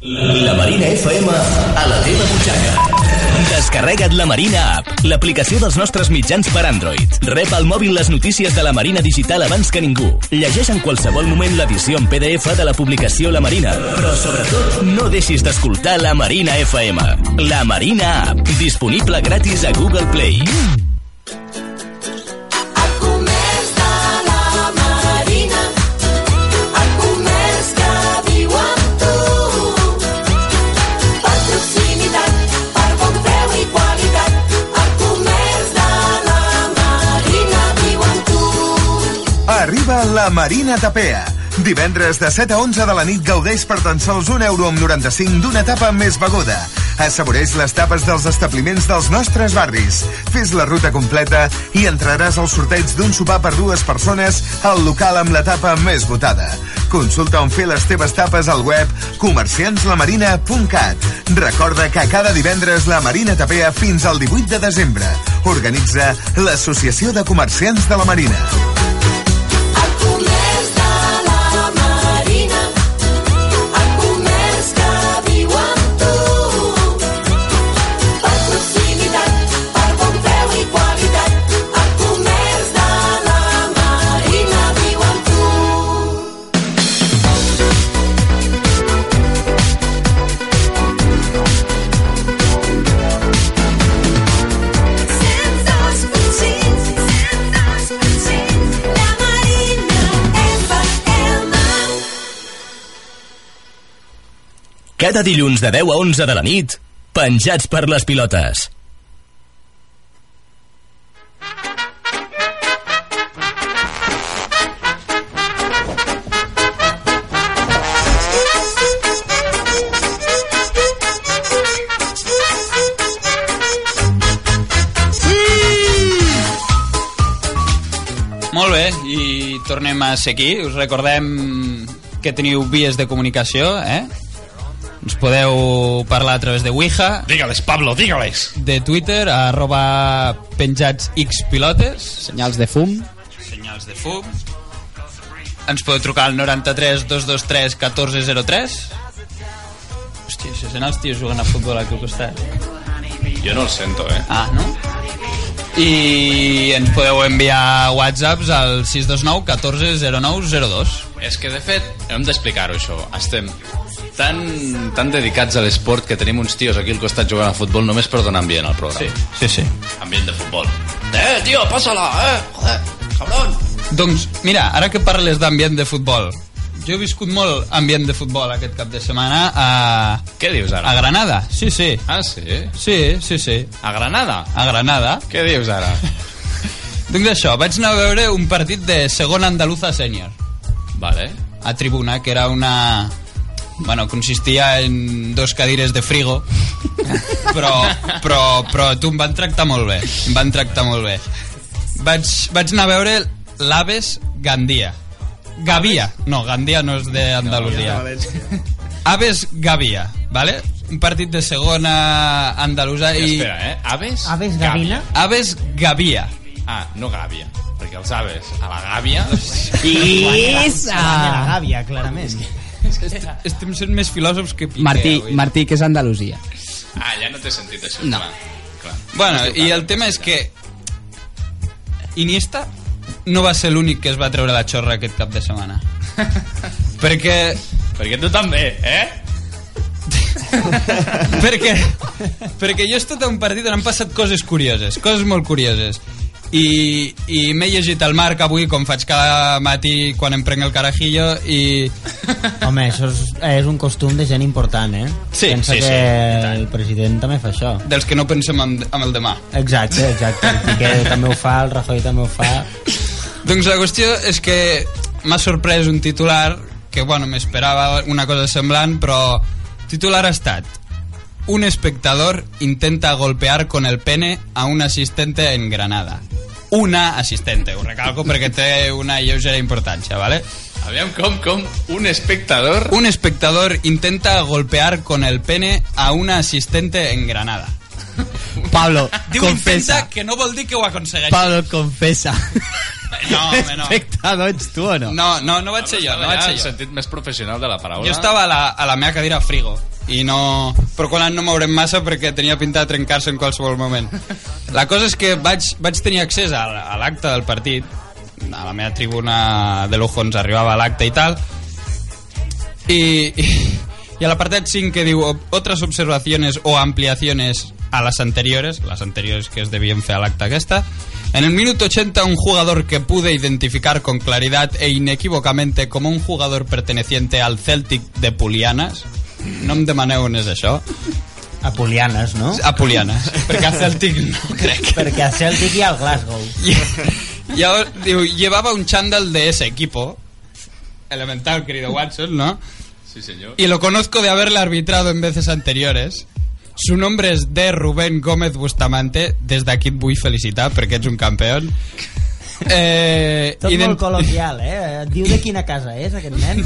La Marina FM a la teva butxaca. Descarrega't la Marina App, l'aplicació dels nostres mitjans per Android. Rep al mòbil les notícies de la Marina Digital abans que ningú. Llegeix en qualsevol moment l'edició en PDF de la publicació La Marina. Però sobretot, no deixis d'escoltar la Marina FM. La Marina App, disponible gratis a Google Play. Marina Tapea. Divendres de 7 a 11 de la nit gaudeix per tan sols un euro amb 95 d'una tapa més beguda. Assaboreix les tapes dels establiments dels nostres barris. Fes la ruta completa i entraràs al sorteig d'un sopar per dues persones al local amb la tapa més votada. Consulta on fer les teves tapes al web comerciantslamarina.cat. Recorda que cada divendres la Marina tapea fins al 18 de desembre. Organitza l'Associació de Comerciants de la Marina. El comerç Cada dilluns de 10 a 11 de la nit, penjats per les pilotes. Molt bé, i tornem a ser aquí. Us recordem que teniu vies de comunicació, eh? Ens podeu parlar a través de Ouija. Dígales, Pablo, dígales. De Twitter, arroba penjats xpilotes. Senyals de fum. Senyals de fum. Ens podeu trucar al 93 223 1403. Hòstia, això sent els tios jugant a futbol aquí al costat. Jo no el sento, eh? Ah, no? I ens podeu enviar whatsapps al 629 14 09 02. És que, de fet, hem d'explicar-ho, això. Estem tan, tan dedicats a l'esport que tenim uns tios aquí al costat jugant a futbol només per donar ambient al programa. Sí, sí, sí. Ambient de futbol. Eh, tio, passa-la, eh, joder, cabron. Doncs, mira, ara que parles d'ambient de futbol, jo he viscut molt ambient de futbol aquest cap de setmana a... Què dius ara? A Granada, sí, sí. Ah, sí? Sí, sí, sí. A Granada? A Granada. Què dius ara? doncs això, vaig anar a veure un partit de segona andaluza sènior. Vale. A tribuna, que era una... Bueno, consistia en dos cadires de frigo, però, però, però tu em van tractar molt bé, em van tractar molt bé. Vaig, vaig anar a veure l'Aves Gandia. Gavia, no, Gandia no és d'Andalusia. Aves Gavia, ¿vale? Un partit de segona andalusa i... Espera, eh? Aves? Aves Gavina? Aves Gavia. Ah, no Gàbia. Perquè els aves a la Gàbia... Isa! La gàbia, clarament. Estem sent més filòsofs que Piqué Martí, avui. Martí, que és Andalusia. Ah, ja no té sentit això. No. Clar. clar. Bueno, i el tema és que Iniesta no va ser l'únic que es va treure la xorra aquest cap de setmana. perquè... Perquè tu també, eh? perquè, perquè jo he estat a un partit on han passat coses curioses, coses molt curioses. I, i m'he llegit el Marc avui com faig cada matí quan em prenc el carajillo i... Home, això és, és un costum de gent important, eh? Sí, Pensa sí, que sí, el president també fa això. Dels que no pensem en, en el demà. Exacte, exacte. El Piqué també ho fa, el Rajoy també ho fa. Doncs la qüestió és que m'ha sorprès un titular que, bueno, m'esperava una cosa semblant, però titular ha estat un espectador intenta golpear con el pene a un asistente en Granada. Una assistente, ho recalco perquè té una lleugera importància, ¿vale? Aviam, com, com? Un espectador... Un espectador intenta golpear con el pene a una asistente en Granada. Pablo, Diu confessa. que no vol dir que ho aconsegueixi. Pablo, confessa. No, home, no. Espectador ets tu o no? No, no, no vaig ser jo, no vaig ser el jo. sentit més professional de la paraula. Jo estava a la, a la meva cadira frigo i no... Però quan no mourem massa perquè tenia pinta de trencar-se en qualsevol moment. La cosa és que vaig, vaig tenir accés a, a l'acte del partit, a la meva tribuna de lujo ens arribava l'acte i tal, i, i, y al apartado 5 que digo otras observaciones o ampliaciones a las anteriores, las anteriores que es debían fe al acta aquesta. En el minuto 80 un jugador que pude identificar con claridad e inequívocamente como un jugador perteneciente al Celtic de Pulianas. No em demaneu on és això. A Pulianes, no? A Pulianas, perquè a Celtic no crec. Perquè a Celtic hi ha el Glasgow. Y ahora, digo, llevaba un chándal de ese equipo, elemental, querido Watson, ¿no? Sí, señor. Y lo conozco de haberle arbitrado en veces anteriores. Su nombre es de Rubén Gómez Bustamante. Desde aquí et vull felicitar perquè ets un campeón. Eh, Tot ident- molt col·loquial, eh? Diu de quina casa és, aquest nen?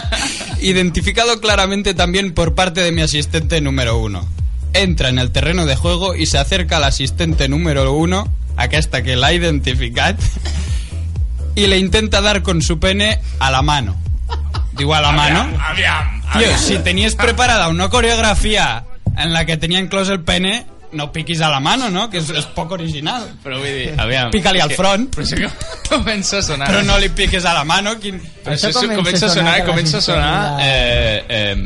identificado claramente también por parte de mi asistente número uno. Entra en el terreno de juego y se acerca al asistente número uno, aquesta que l'ha identificat, y le intenta dar con su pene a la mano. Digo a la mano. Aviam, Tío, si tenías preparada una coreografía en la que tenía enclòs el pene, no piquis a la mano, no? Que és, és poc original. Però vull dir, aviam... Pica-li al front. Però això comença a sonar... Però no li piques a la mano. Quin... Però això, això comença a sonar, comença a sonar... Eh, eh,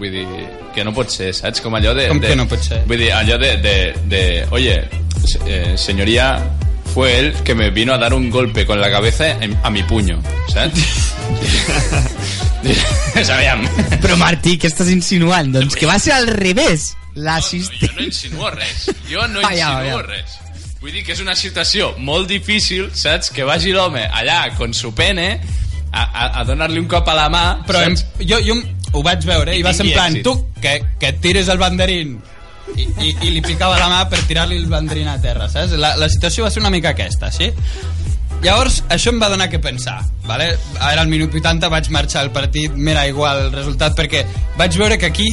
vull dir, que no pot ser, saps? Com allò de... Com de, que no pot ser? Vull dir, allò de... de, de oye, eh, señoría, fue él que me vino a dar un golpe con la cabeza en- a mi puño, ¿sabes? Sabíem. Però Martí, què estàs insinuant? Doncs que va ser al revés. L'assistent... Jo no insinuo res. Jo no Ah, ja, insinuo ja. res. Vull dir que és una situació molt difícil, saps? Que vagi l'home allà con su pene a, a, a donar-li un cop a la mà, Però em, saps? jo, jo ho vaig veure i va ser en plan, èxit. tu, que, que et tires el banderín i, i, i li picava la mà per tirar-li el banderín a terra, saps? La, la situació va ser una mica aquesta, sí? Llavors, això em va donar que pensar, vale? Ara al minut 80 vaig marxar al partit, m'era igual el resultat, perquè vaig veure que aquí,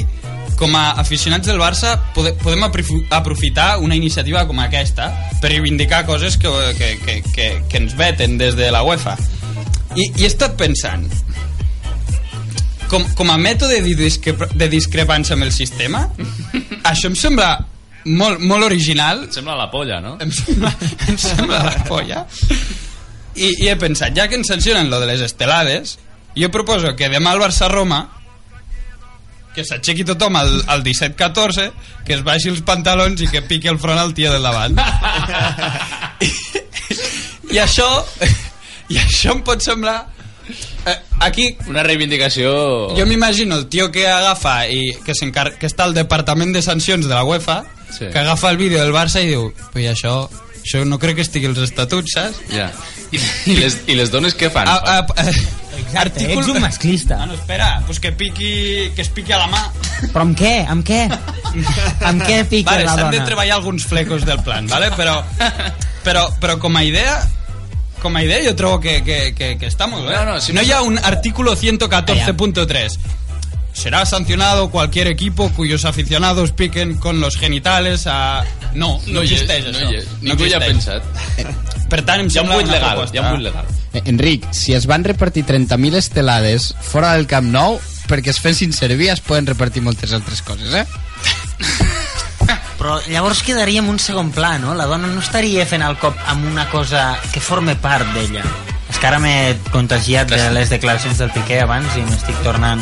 com a aficionats del Barça, pode, podem aprofi- aprofitar una iniciativa com aquesta per reivindicar coses que, que, que, que, que ens veten des de la UEFA. I, i he estat pensant, com, com a mètode de, de discrepància amb el sistema, això em sembla molt, molt original. Et sembla la polla, no? Em sembla, em sembla la polla. I, I he pensat, ja que ens sancionen lo de les estelades, jo proposo que demà al Barça-Roma que s'aixequi tothom al, al 17-14, que es baixi els pantalons i que piqui el front al tio del davant. I, i això i això em pot semblar eh, aquí una reivindicació jo m'imagino el tio que agafa i que, que està al departament de sancions de la UEFA Sí. que agafa el vídeo del Barça i diu però i això, això no crec que estigui als estatuts saps? Ja. I, i, les, I les dones què fan? A, a, a, Exacte, ets un masclista. Ah, no, espera, pues que piqui que es piqui a la mà Però amb què? Amb què? amb què pica vale, la s'han de dona? treballar alguns flecos del plan vale? però, però, però com a idea com a idea jo trobo que, que, que, que està molt bé No, no, si no no- hi ha un artículo 114.3 será sancionado cualquier equipo cuyos aficionados piquen con los genitales a... No, no, No hi és, existeix no això. hi és. Ningú hi ha existeix. Per tant, em Hi ha un sembla buit una legal, proposta- hi ha un buit legal. Eh, Enric, si es van repartir 30.000 estelades fora del Camp Nou, perquè es fessin servir es poden repartir moltes altres coses, eh? Però llavors quedaria en un segon pla, no? La dona no estaria fent el cop amb una cosa que forme part d'ella. És que ara m'he contagiat de les declaracions del Piqué abans i m'estic tornant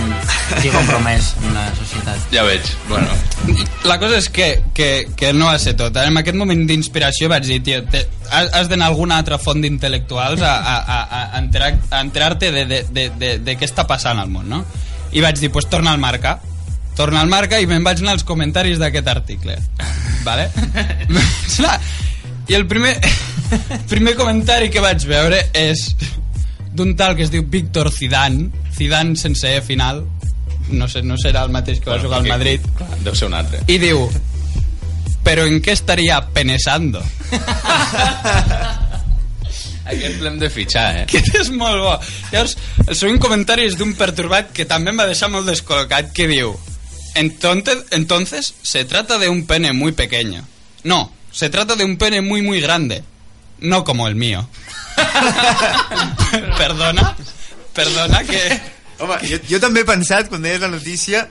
estic compromès amb la societat. Ja veig, bueno. La cosa és que, que, que no va ser tot. En aquest moment d'inspiració vaig dir, tio, te, has, d'anar a alguna altra font d'intel·lectuals a, a, a, a enterar- a enterar-te de, de, de, de, de què està passant al món, no? I vaig dir, pues torna al marca. Torna al marca i me'n vaig anar als comentaris d'aquest article. Vale? Anar- I el primer, primer comentari que vaig veure és d'un tal que es diu Víctor Zidane, Zidane sense E final, no sé, no serà el mateix que va jugar al Madrid, Deu ser un altre. i diu però en què estaria penesando? Aquest l'hem de fitxar, eh? Aquest és molt bo. Llavors, el següent comentari és d'un perturbat que també em va deixar molt descol·locat, que diu entonces, entonces se trata de un pene muy pequeño. No, se trata de un pene muy muy grande. No como el mío. perdona, perdona que... Home, jo, jo també he pensat, quan deies la notícia,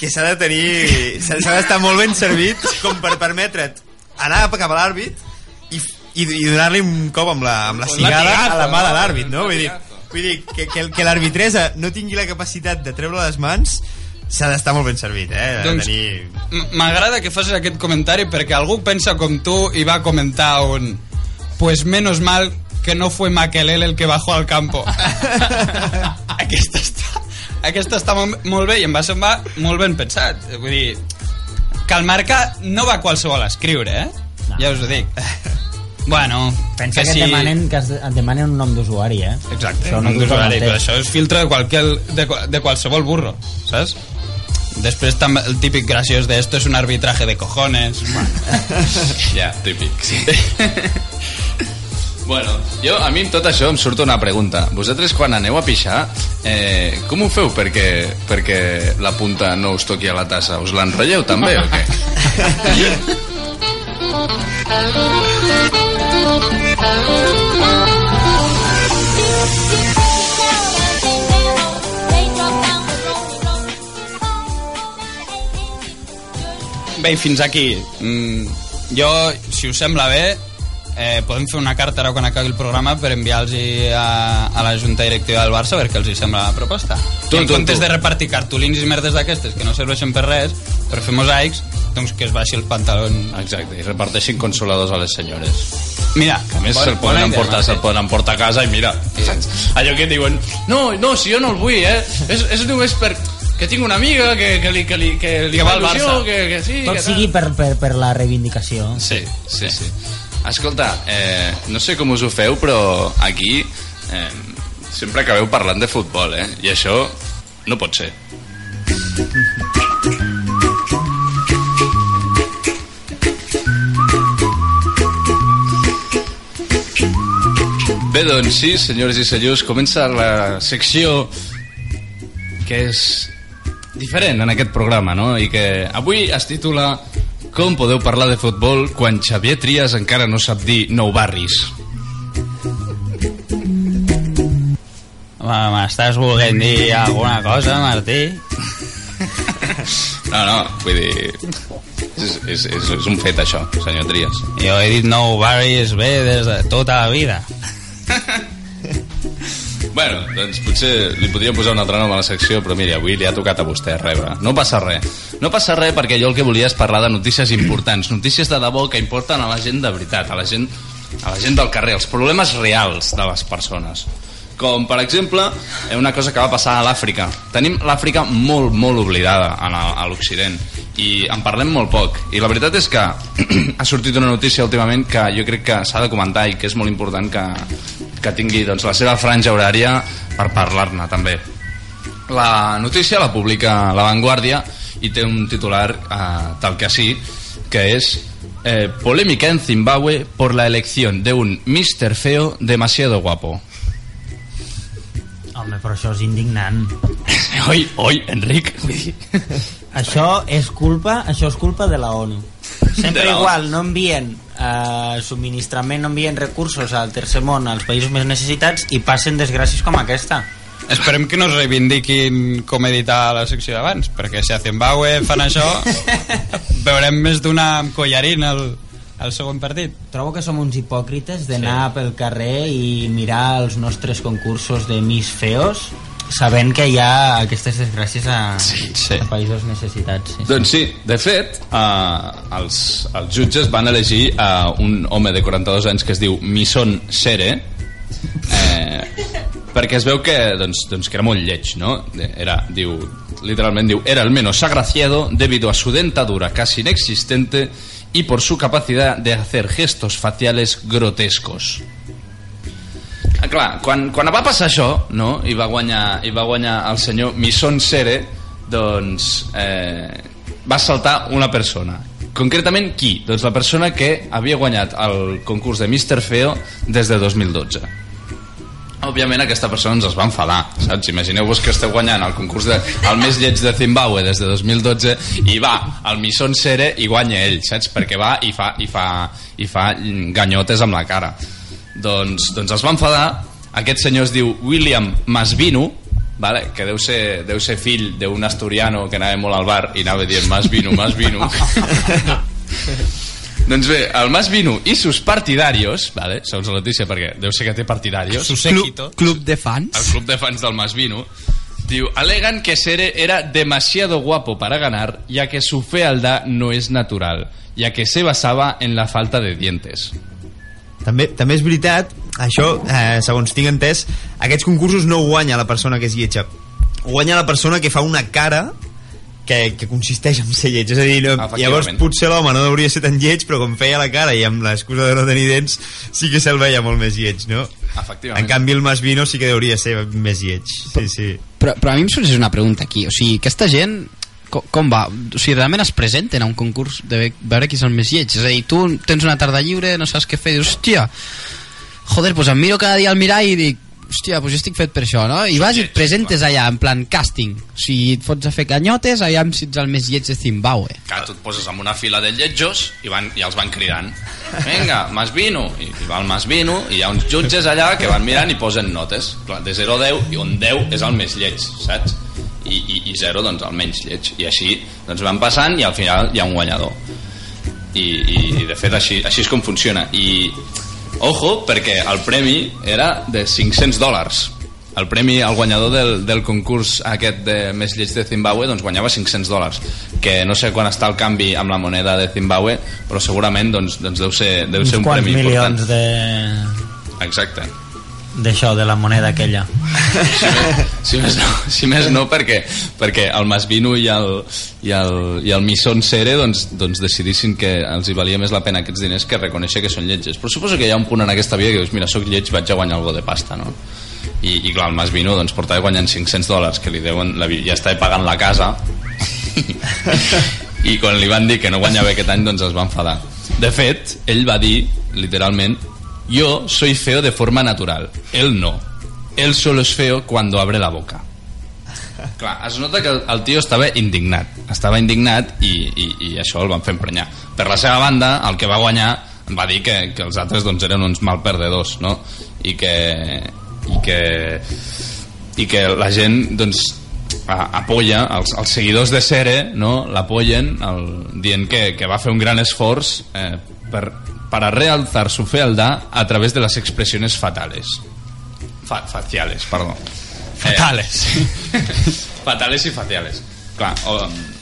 que s'ha de tenir... s'ha d'estar molt ben servit com per permetre't anar cap a l'àrbit i, i, i donar-li un cop amb la, amb la cigada a la mà de no? l'àrbit, no? Vull dir, vull dir que, que, que l'arbitresa no tingui la capacitat de treure les mans s'ha d'estar molt ben servit, eh? De Doncs- tenir... M'agrada que facis aquest comentari perquè algú pensa com tu i va comentar un pues menos mal que no fue Makelele el que bajó al campo. aquesta està, aquesta està molt, molt bé i em va semblar molt ben pensat. Vull dir, que el marca no va qualsevol a escriure, eh? No. Ja us ho dic. Bueno, Pensa que, et demanen, que es- et demanen un nom d'usuari, eh? Exacte, Això un no nom d'usuari, però això és filtre de, qualquer, de, de qualsevol burro, saps? Després també el típic graciós de esto es un arbitraje de cojones. Bueno. Ja, típic, sí. bueno, jo, a mi amb tot això em surt una pregunta. Vosaltres quan aneu a pixar, eh, com ho feu perquè, perquè la punta no us toqui a la tassa? Us l'enrotlleu també o què? Bé, fins aquí. Mm, jo, si us sembla bé, eh, podem fer una carta ara quan acabi el programa per enviar-los a, a la Junta Directiva del Barça perquè els hi sembla la proposta. Tu, I en tu, comptes tu. de repartir cartolins i merdes d'aquestes que no serveixen per res, per fer mosaics, doncs que es baixi els pantalons. Exacte, i reparteixin consoladors a les senyores. Mira, A més, bon- se'l poden, emportar, se'l poden emportar a casa i mira, saps? allò que diuen no, no, si jo no el vull, eh? És, és només per que tinc una amiga que, que, li, que, li, que li Que va al fa il·lusió, Barça. que, que sí, Tot que sigui per, per, per la reivindicació. Sí, sí, sí. Escolta, eh, no sé com us ho feu, però aquí eh, sempre acabeu parlant de futbol, eh? I això no pot ser. Bé, doncs sí, senyores i senyors, comença la secció que és diferent en aquest programa, no? I que avui es titula Com podeu parlar de futbol quan Xavier Trias encara no sap dir nou barris? M'estàs volent dir alguna cosa, Martí? No, no, vull dir... És, és, és, és un fet, això, senyor Trias. Jo he dit nou barris bé des de tota la vida. Bueno, doncs potser li podríem posar un altre nom a la secció, però mira, avui li ha tocat a vostè rebre. No passa res. No passa res perquè jo el que volia és parlar de notícies importants, notícies de debò que importen a la gent de veritat, a la gent, a la gent del carrer, els problemes reals de les persones. Com, per exemple, eh, una cosa que va passar a l'Àfrica. Tenim l'Àfrica molt, molt oblidada a l'Occident i en parlem molt poc. I la veritat és que ha sortit una notícia últimament que jo crec que s'ha de comentar i que és molt important que, que tingui doncs, la seva franja horària per parlar-ne també. La notícia la publica La Vanguardia i té un titular eh, tal que sí, que és eh, Polémica en Zimbabue por la elección de un Mr. Feo demasiado guapo. Home, però això és indignant. Oi, oi, Enric. Això és culpa, això és culpa de la ONU. Sempre igual, no envien eh, subministrament, no envien recursos al tercer món, als països més necessitats, i passen desgràcies com aquesta. Esperem que no es reivindiquin com editar la secció d'abans, perquè si a Zimbabue fan això, veurem més d'una amb collarín al, al segon partit. Trobo que som uns hipòcrites d'anar sí. pel carrer i mirar els nostres concursos de Miss Feos sabent que hi ha aquestes desgràcies a, Sí, sí. a països necessitats. Sí, sí. Doncs sí, de fet, eh, els, els jutges van elegir uh, un home de 42 anys que es diu Mison Sere, eh, perquè es veu que, doncs, doncs, que era molt lleig, no? Era, diu, literalment diu, era el menos agraciado debido a su dentadura casi inexistente y por su capacidad de hacer gestos faciales grotescos. Ah, clar, quan, quan va passar això, no? I va guanyar, i va guanyar el senyor Mison Sere, doncs eh, va saltar una persona. Concretament, qui? Doncs la persona que havia guanyat el concurs de Mr. Feo des de 2012. Òbviament aquesta persona ens es va enfadar, saps? Imagineu-vos que esteu guanyant el concurs de, el més lleig de Zimbabue des de 2012 i va al Mison Sere i guanya ell, saps? Perquè va i fa, i fa, i fa ganyotes amb la cara. Doncs, doncs es va enfadar, aquest senyor es diu William Masvino, vale? que deu ser, deu ser fill d'un asturiano que anava molt al bar i anava dient Masvino, Masvino. doncs bé, el Masvino i sus partidarios, vale? segons la notícia, perquè deu ser que té partidarios, Club, club de fans. el club de fans del Masvino, diu, alegan que Sere era demasiado guapo para ganar, ya que su fealdad no es natural, ya que se basaba en la falta de dientes. També, també és veritat, això, eh, segons tinc entès, aquests concursos no guanya la persona que és lletja. Guanya la persona que fa una cara que, que consisteix en ser lleig. És a dir, no, Efectivament. llavors potser l'home no hauria ser tan lleig, però com feia la cara i amb l'excusa de no tenir dents, sí que se'l veia molt més lleig, no? Efectivament. En canvi, el Masvino sí que hauria ser més lleig. Sí, sí. Però, però a mi em sorgeix una pregunta aquí. O sigui, aquesta gent com, va? O sigui, realment es presenten a un concurs de ve- veure qui el més lleig? És a dir, tu tens una tarda lliure, no saps què fer, dius, hòstia, joder, pues em miro cada dia al mirall i dic, hòstia, pues jo estic fet per això, no? I vas i et presentes allà, en plan casting. O sigui, et fots a fer canyotes, aviam si ets el més lleig de Zimbabue. Clar, tu et poses en una fila de lletjos i, van, i els van cridant vinga, Masvino i, i va el Masvino i hi ha uns jutges allà que van mirant i posen notes Clar, de 0 a 10 i on 10 és el més lleig saps? I, i, i 0 doncs el menys lleig. I així doncs van passant i al final hi ha un guanyador. I, i, i de fet així, així és com funciona. I ojo perquè el premi era de 500 dòlars. El premi al guanyador del, del concurs aquest de més lleig de Zimbabue doncs guanyava 500 dòlars. Que no sé quan està el canvi amb la moneda de Zimbabue però segurament doncs, doncs deu ser, deu ser un premi milions important. de exacte d'això, de la moneda aquella. Si més no, si més no perquè, perquè el Masvino i el, i el, i el Misson Sere doncs, doncs decidissin que els hi valia més la pena aquests diners que reconèixer que són lletges. Però suposo que hi ha un punt en aquesta vida que dius mira, sóc lleig, vaig a guanyar algo de pasta no? I, i clar, el Masvino doncs, portava guanyant 500 dòlars que li deuen, la, ja estava pagant la casa. I quan li van dir que no guanyava aquest any doncs es va enfadar. De fet, ell va dir literalment yo soy feo de forma natural. Él no, él solo es feo cuando abre la boca. Clar, es nota que el, el tio estava indignat. Estava indignat i, i, i això el van fer emprenyar. Per la seva banda, el que va guanyar va dir que, que els altres doncs, eren uns mal perdedors no? i que i que i que la gent doncs apoya, els, els seguidors de Sere no, l'apoyen dient que, que va fer un gran esforç eh, per, para realzar su fealdad a través de las expresiones fatales. Fa, faciales, perdó Fatales. Eh, fatales i faciales. Clar, o,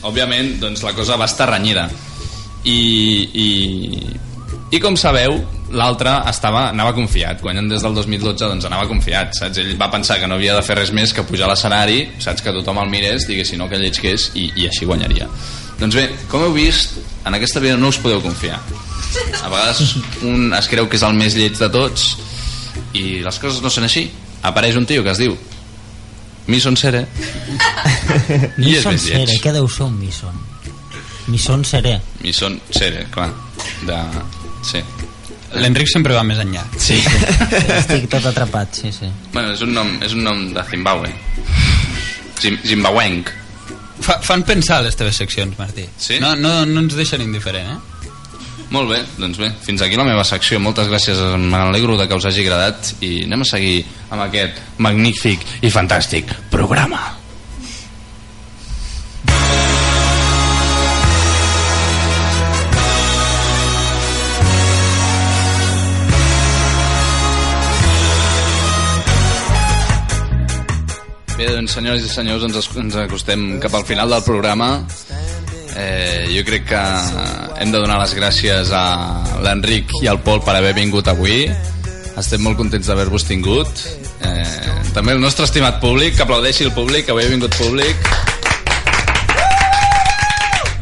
òbviament doncs la cosa va estar renyida. I, i, i com sabeu l'altre estava, anava confiat. Guanyant des del 2012 doncs anava confiat saps? ell va pensar que no havia de fer res més que pujar a l'escenari saps? Que tothom el mirés digués si no que lleig que és i, i així guanyaria doncs bé, com heu vist en aquesta vida no us podeu confiar a vegades un es creu que és el més lleig de tots i les coses no són així apareix un tio que es diu Misson Sere i és Misson més lleig Sere, què deu ser un Misson? Misson Seré Misson Sere, clar de... sí L'Enric sempre va més enllà. Sí. Estic tot atrapat, sí, sí. Bueno, és un nom, és un nom de Zimbabue. Zim, Zimbabwenc. Fa, fan pensar les teves seccions, Martí. Sí? No, no, no ens deixen indiferent, eh? Molt bé, doncs bé, fins aquí la meva secció. Moltes gràcies, m'alegro de que us hagi agradat i anem a seguir amb aquest magnífic i fantàstic programa. Bé, doncs, senyores i senyors, ens, ens acostem cap al final del programa. Eh, jo crec que hem de donar les gràcies a l'Enric i al Pol per haver vingut avui. Estem molt contents d'haver-vos tingut. Eh, també el nostre estimat públic, que aplaudeixi el públic, que avui ha vingut públic.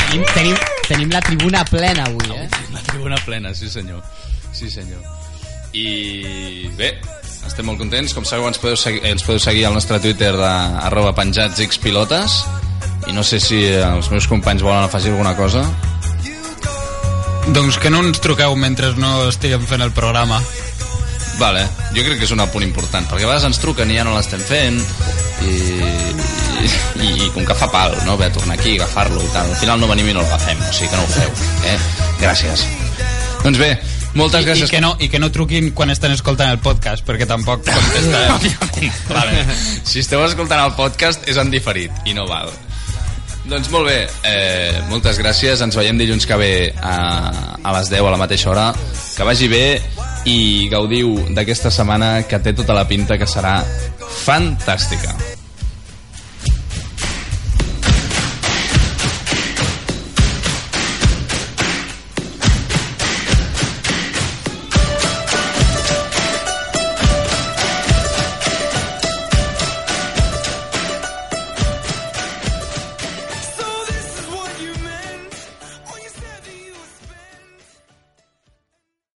Tenim, tenim, tenim la tribuna plena avui, eh? La tribuna plena, sí senyor. Sí senyor. I bé, estem molt contents. Com sabeu, ens podeu seguir, ens podeu seguir al nostre Twitter de arroba penjats xpilotes i no sé si els meus companys volen afegir alguna cosa. Doncs que no ens truqueu mentre no estiguem fent el programa. Vale, jo crec que és un apunt important, perquè a vegades ens truquen i ja no l'estem fent, i, i, i com que fa pal, no?, haver de tornar aquí, agafar-lo i tal. Al final no venim i no l'agafem, o sigui que no ho feu, eh? Gràcies. Doncs bé, moltes I, gràcies. I que, no, I que no truquin quan estan escoltant el podcast, perquè tampoc contestarem. vale. Si esteu escoltant el podcast és en diferit i no val. Doncs molt bé, eh, moltes gràcies. Ens veiem dilluns que ve a, a les 10 a la mateixa hora. Que vagi bé i gaudiu d'aquesta setmana que té tota la pinta que serà fantàstica.